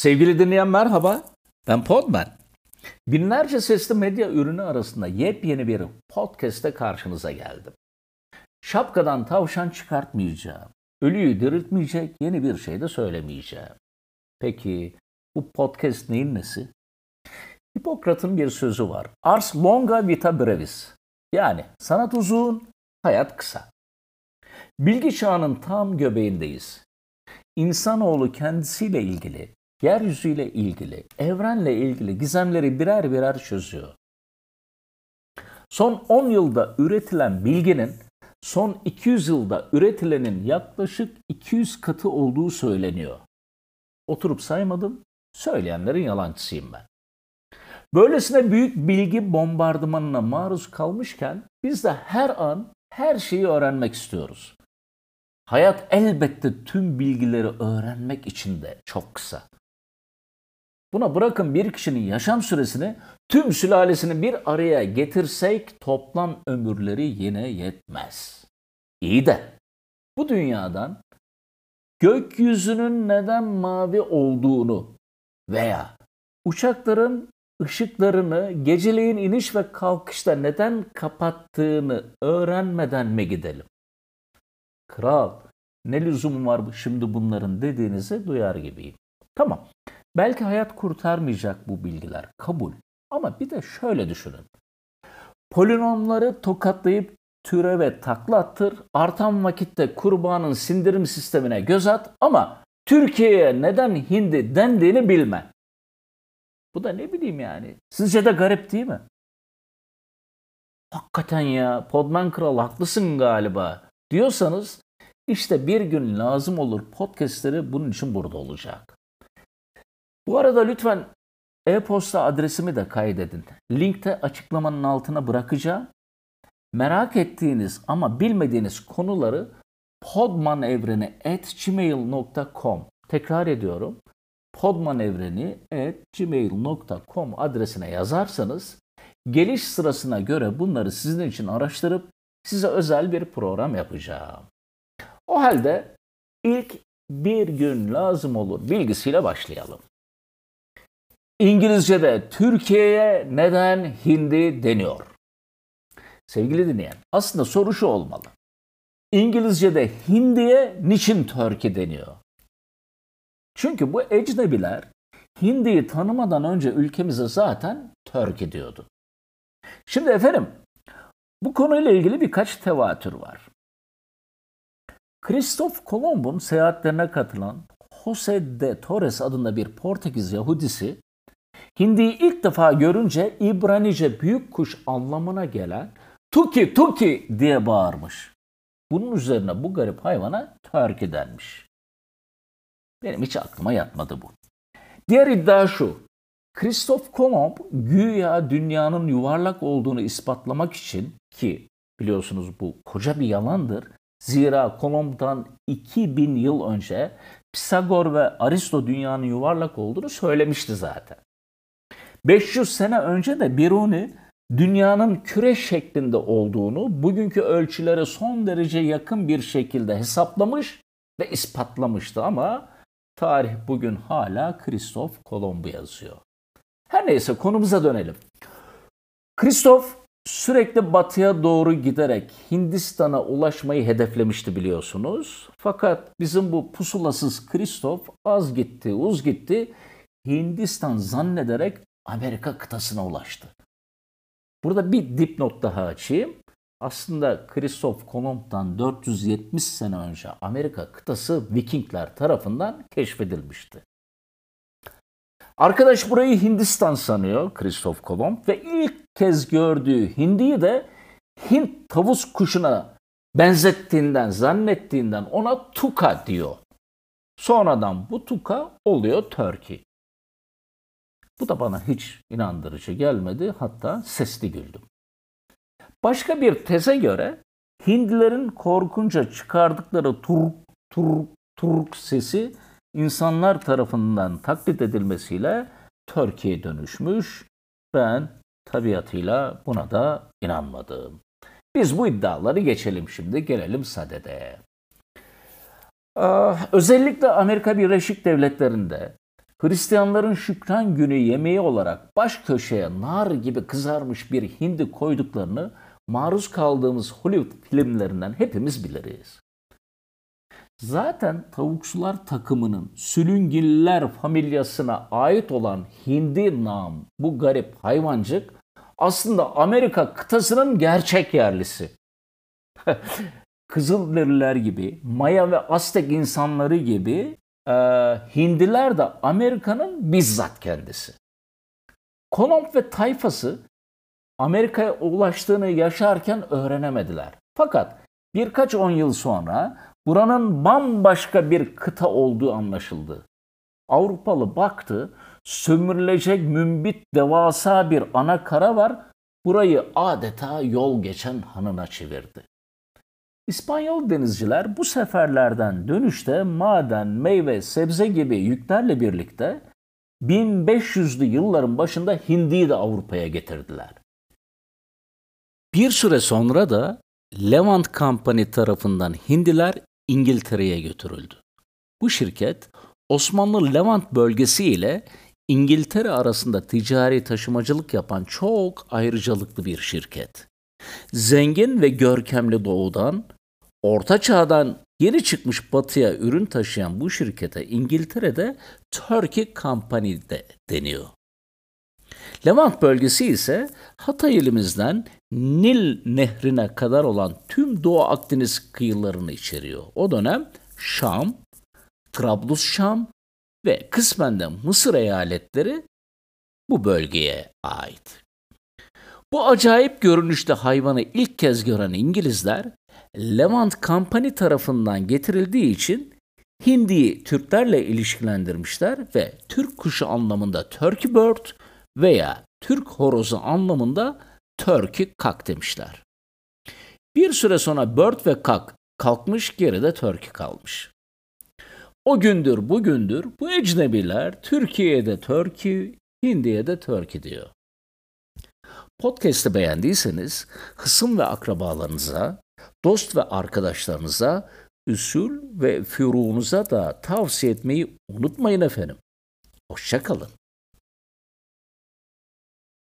Sevgili dinleyen merhaba, ben Podman. Binlerce sesli medya ürünü arasında yepyeni bir podcast'te karşınıza geldim. Şapkadan tavşan çıkartmayacağım. Ölüyü diriltmeyecek yeni bir şey de söylemeyeceğim. Peki bu podcast neyin nesi? Hipokrat'ın bir sözü var. Ars longa vita brevis. Yani sanat uzun, hayat kısa. Bilgi çağının tam göbeğindeyiz. İnsanoğlu kendisiyle ilgili, yeryüzüyle ilgili, evrenle ilgili gizemleri birer birer çözüyor. Son 10 yılda üretilen bilginin son 200 yılda üretilenin yaklaşık 200 katı olduğu söyleniyor. Oturup saymadım, söyleyenlerin yalancısıyım ben. Böylesine büyük bilgi bombardımanına maruz kalmışken biz de her an her şeyi öğrenmek istiyoruz. Hayat elbette tüm bilgileri öğrenmek için de çok kısa. Buna bırakın bir kişinin yaşam süresini tüm sülalesini bir araya getirsek toplam ömürleri yine yetmez. İyi de bu dünyadan gökyüzünün neden mavi olduğunu veya uçakların ışıklarını geceleyin iniş ve kalkışta neden kapattığını öğrenmeden mi gidelim? Kral, ne lüzumu var şimdi bunların dediğinizi duyar gibiyim. Tamam, belki hayat kurtarmayacak bu bilgiler, kabul. Ama bir de şöyle düşünün. Polinomları tokatlayıp türeve takla attır, artan vakitte kurbanın sindirim sistemine göz at ama Türkiye'ye neden hindi dendiğini bilme. Bu da ne bileyim yani. Sizce de garip değil mi? Hakikaten ya Podman Kral haklısın galiba diyorsanız işte bir gün lazım olur podcastleri bunun için burada olacak. Bu arada lütfen e-posta adresimi de kaydedin. Linkte açıklamanın altına bırakacağım. Merak ettiğiniz ama bilmediğiniz konuları podmanevreni@gmail.com tekrar ediyorum podmanevreni.gmail.com adresine yazarsanız geliş sırasına göre bunları sizin için araştırıp size özel bir program yapacağım. O halde ilk bir gün lazım olur bilgisiyle başlayalım. İngilizce'de Türkiye'ye neden hindi deniyor? Sevgili dinleyen, aslında soru şu olmalı. İngilizce'de hindiye niçin Turkey deniyor? Çünkü bu ecnebiler Hindi'yi tanımadan önce ülkemize zaten Turkey diyordu. Şimdi efendim bu konuyla ilgili birkaç tevatür var. Kristof Kolomb'un seyahatlerine katılan Jose de Torres adında bir Portekiz Yahudisi Hindi'yi ilk defa görünce İbranice büyük kuş anlamına gelen Tuki Tuki diye bağırmış. Bunun üzerine bu garip hayvana Turkey denmiş. Benim hiç aklıma yatmadı bu. Diğer iddia şu. Christoph Kolomb güya dünyanın yuvarlak olduğunu ispatlamak için ki biliyorsunuz bu koca bir yalandır. Zira Kolomb'dan 2000 yıl önce Pisagor ve Aristo dünyanın yuvarlak olduğunu söylemişti zaten. 500 sene önce de Biruni dünyanın küre şeklinde olduğunu bugünkü ölçülere son derece yakın bir şekilde hesaplamış ve ispatlamıştı ama Tarih bugün hala Kristof Kolombu yazıyor. Her neyse konumuza dönelim. Kristof sürekli batıya doğru giderek Hindistan'a ulaşmayı hedeflemişti biliyorsunuz. Fakat bizim bu pusulasız Kristof az gitti, uz gitti. Hindistan zannederek Amerika kıtasına ulaştı. Burada bir dipnot daha açayım. Aslında Christoph Kolomb'dan 470 sene önce Amerika kıtası Vikingler tarafından keşfedilmişti. Arkadaş burayı Hindistan sanıyor Christoph Kolomb ve ilk kez gördüğü hindiyi de Hint tavus kuşuna benzettiğinden, zannettiğinden ona tuka diyor. Sonradan bu tuka oluyor Turkey. Bu da bana hiç inandırıcı gelmedi. Hatta sesli güldüm. Başka bir teze göre Hindlilerin korkunca çıkardıkları turk turk turk sesi insanlar tarafından taklit edilmesiyle Türkiye dönüşmüş. Ben tabiatıyla buna da inanmadım. Biz bu iddiaları geçelim şimdi gelelim sadede. Ah, özellikle Amerika Birleşik Devletleri'nde Hristiyanların şükran günü yemeği olarak baş köşeye nar gibi kızarmış bir hindi koyduklarını maruz kaldığımız Hollywood filmlerinden hepimiz biliriz. Zaten tavukçular takımının sülüngiller familyasına ait olan hindi nam bu garip hayvancık aslında Amerika kıtasının gerçek yerlisi. Kızılderililer gibi, Maya ve Aztek insanları gibi e, Hindiler de Amerika'nın bizzat kendisi. Kolomb ve tayfası Amerika'ya ulaştığını yaşarken öğrenemediler. Fakat birkaç on yıl sonra buranın bambaşka bir kıta olduğu anlaşıldı. Avrupalı baktı, sömürülecek mümbit devasa bir ana kara var, burayı adeta yol geçen hanına çevirdi. İspanyol denizciler bu seferlerden dönüşte maden, meyve, sebze gibi yüklerle birlikte 1500'lü yılların başında hindiyi de Avrupa'ya getirdiler. Bir süre sonra da Levant Company tarafından hindiler İngiltere'ye götürüldü. Bu şirket Osmanlı Levant bölgesi ile İngiltere arasında ticari taşımacılık yapan çok ayrıcalıklı bir şirket. Zengin ve görkemli doğudan, orta çağdan yeni çıkmış batıya ürün taşıyan bu şirkete İngiltere'de Turkey Company de deniyor. Levant bölgesi ise Hatay ilimizden Nil nehrine kadar olan tüm Doğu Akdeniz kıyılarını içeriyor. O dönem Şam, Trablus Şam ve kısmen de Mısır eyaletleri bu bölgeye ait. Bu acayip görünüşte hayvanı ilk kez gören İngilizler Levant Company tarafından getirildiği için Hindi'yi Türklerle ilişkilendirmişler ve Türk kuşu anlamında Turkey bird veya Türk horozu anlamında Turkey kak demişler. Bir süre sonra bird ve kak kalkmış geride Turkey kalmış. O gündür bugündür bu ecnebiler Türkiye'de Turkey, Hindiye'de Turkey diyor. Podcast'ı beğendiyseniz hısım ve akrabalarınıza, dost ve arkadaşlarınıza, üsul ve füruğunuza da tavsiye etmeyi unutmayın efendim. Hoşçakalın.